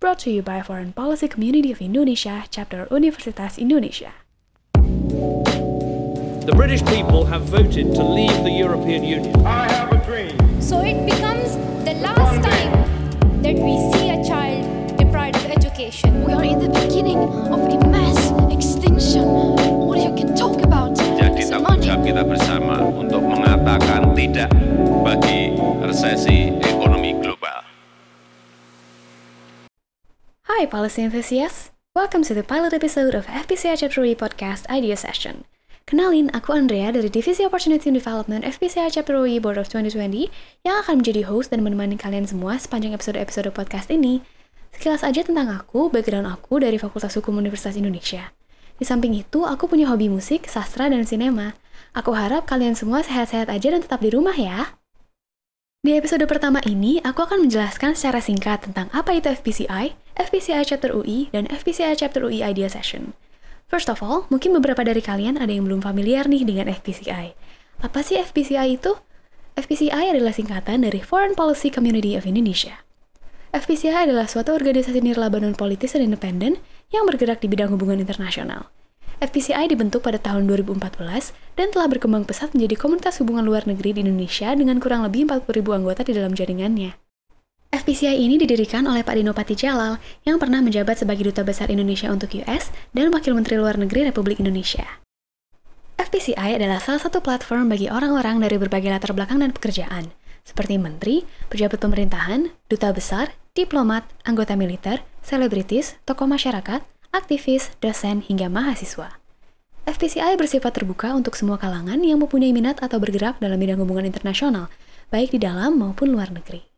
brought to you by Foreign Policy Community of Indonesia, Chapter Universitas Indonesia. The British people have voted to leave the European Union. I have a dream. So it becomes the last time that we see a child deprived of education. We are in the beginning of a mass extinction. What you can talk about Jadi tanggung jawab kita bersama untuk mengatakan tidak Hi, policy enthusiasts! Welcome to the pilot episode of FPCI Chapter E Podcast Idea Session. Kenalin, aku Andrea dari Divisi Opportunity and Development FPCI Chapter UI Board of 2020 yang akan menjadi host dan menemani kalian semua sepanjang episode-episode podcast ini. Sekilas aja tentang aku, background aku dari Fakultas Hukum Universitas Indonesia. Di samping itu, aku punya hobi musik, sastra, dan sinema. Aku harap kalian semua sehat-sehat aja dan tetap di rumah ya. Di episode pertama ini, aku akan menjelaskan secara singkat tentang apa itu FPCI, FPCI Chapter UI, dan FPCI Chapter UI Idea Session. First of all, mungkin beberapa dari kalian ada yang belum familiar nih dengan FPCI. Apa sih FPCI itu? FPCI adalah singkatan dari Foreign Policy Community of Indonesia. FPCI adalah suatu organisasi nirlaba non-politis dan independen yang bergerak di bidang hubungan internasional. FPCI dibentuk pada tahun 2014 dan telah berkembang pesat menjadi komunitas hubungan luar negeri di Indonesia dengan kurang lebih 40.000 anggota di dalam jaringannya. FPCI ini didirikan oleh Pak Dino Patijalal yang pernah menjabat sebagai Duta Besar Indonesia untuk US dan Wakil Menteri Luar Negeri Republik Indonesia. FPCI adalah salah satu platform bagi orang-orang dari berbagai latar belakang dan pekerjaan, seperti menteri, pejabat pemerintahan, duta besar, diplomat, anggota militer, selebritis, tokoh masyarakat, aktivis, dosen, hingga mahasiswa. FPCI bersifat terbuka untuk semua kalangan yang mempunyai minat atau bergerak dalam bidang hubungan internasional, baik di dalam maupun luar negeri.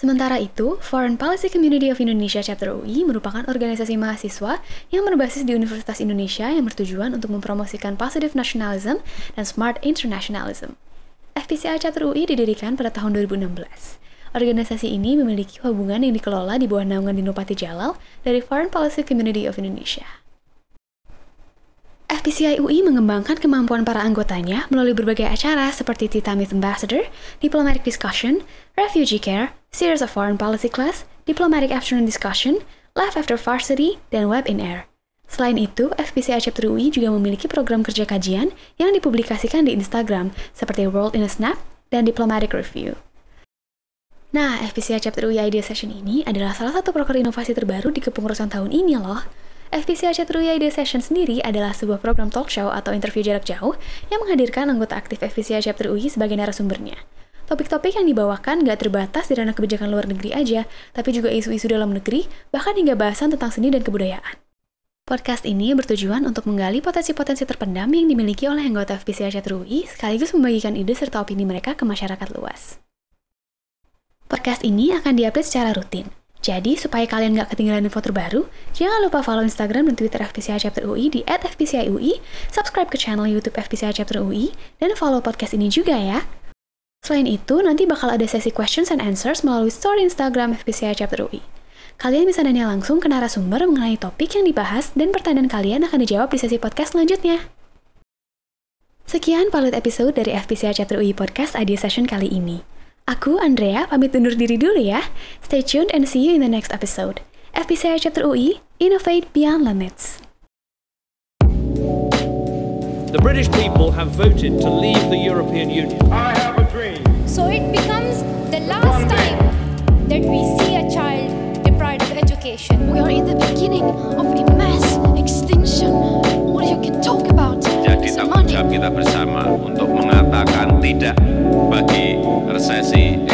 Sementara itu, Foreign Policy Community of Indonesia Chapter UI merupakan organisasi mahasiswa yang berbasis di Universitas Indonesia yang bertujuan untuk mempromosikan positive nationalism dan smart internationalism. FPCI Chapter UI didirikan pada tahun 2016. Organisasi ini memiliki hubungan yang dikelola di bawah naungan Dinopati Jalal dari Foreign Policy Community of Indonesia. FPCI UI mengembangkan kemampuan para anggotanya melalui berbagai acara seperti Tita Myth Ambassador, Diplomatic Discussion, Refugee Care, Series of Foreign Policy Class, Diplomatic Afternoon Discussion, Live After Varsity, dan Web in Air. Selain itu, FPCI Chapter UI juga memiliki program kerja kajian yang dipublikasikan di Instagram seperti World in a Snap dan Diplomatic Review. Nah, FPCI Chapter UI Idea Session ini adalah salah satu proker inovasi terbaru di kepengurusan tahun ini loh. FPCI Chapter UI Idea Session sendiri adalah sebuah program talk show atau interview jarak jauh yang menghadirkan anggota aktif FPCI Chapter UI sebagai narasumbernya. Topik-topik yang dibawakan gak terbatas di ranah kebijakan luar negeri aja, tapi juga isu-isu dalam negeri, bahkan hingga bahasan tentang seni dan kebudayaan. Podcast ini bertujuan untuk menggali potensi-potensi terpendam yang dimiliki oleh anggota FPCI Chapter UI, sekaligus membagikan ide serta opini mereka ke masyarakat luas. Podcast ini akan diupdate secara rutin, jadi, supaya kalian nggak ketinggalan info terbaru, jangan lupa follow Instagram dan Twitter FPCI Chapter UI di @fpciui, subscribe ke channel YouTube FPCI Chapter UI, dan follow podcast ini juga ya. Selain itu, nanti bakal ada sesi questions and answers melalui story Instagram FPCI Chapter UI. Kalian bisa nanya langsung ke narasumber mengenai topik yang dibahas dan pertanyaan kalian akan dijawab di sesi podcast selanjutnya. Sekian pilot episode dari FPCI Chapter UI Podcast Idea Session kali ini. Aku, Andrea, pamit undur diri dulu ya. Stay tuned and see you in the next episode. FPCI Chapter UI, Innovate Beyond Limits. The British people have voted to leave the European Union. I have a dream. So it becomes the last time that we see a child deprived of education. We are in the beginning of a mass extinction. What you can talk about Jadi is tanggung jawab kita bersama untuk mengatakan tidak bagi resesi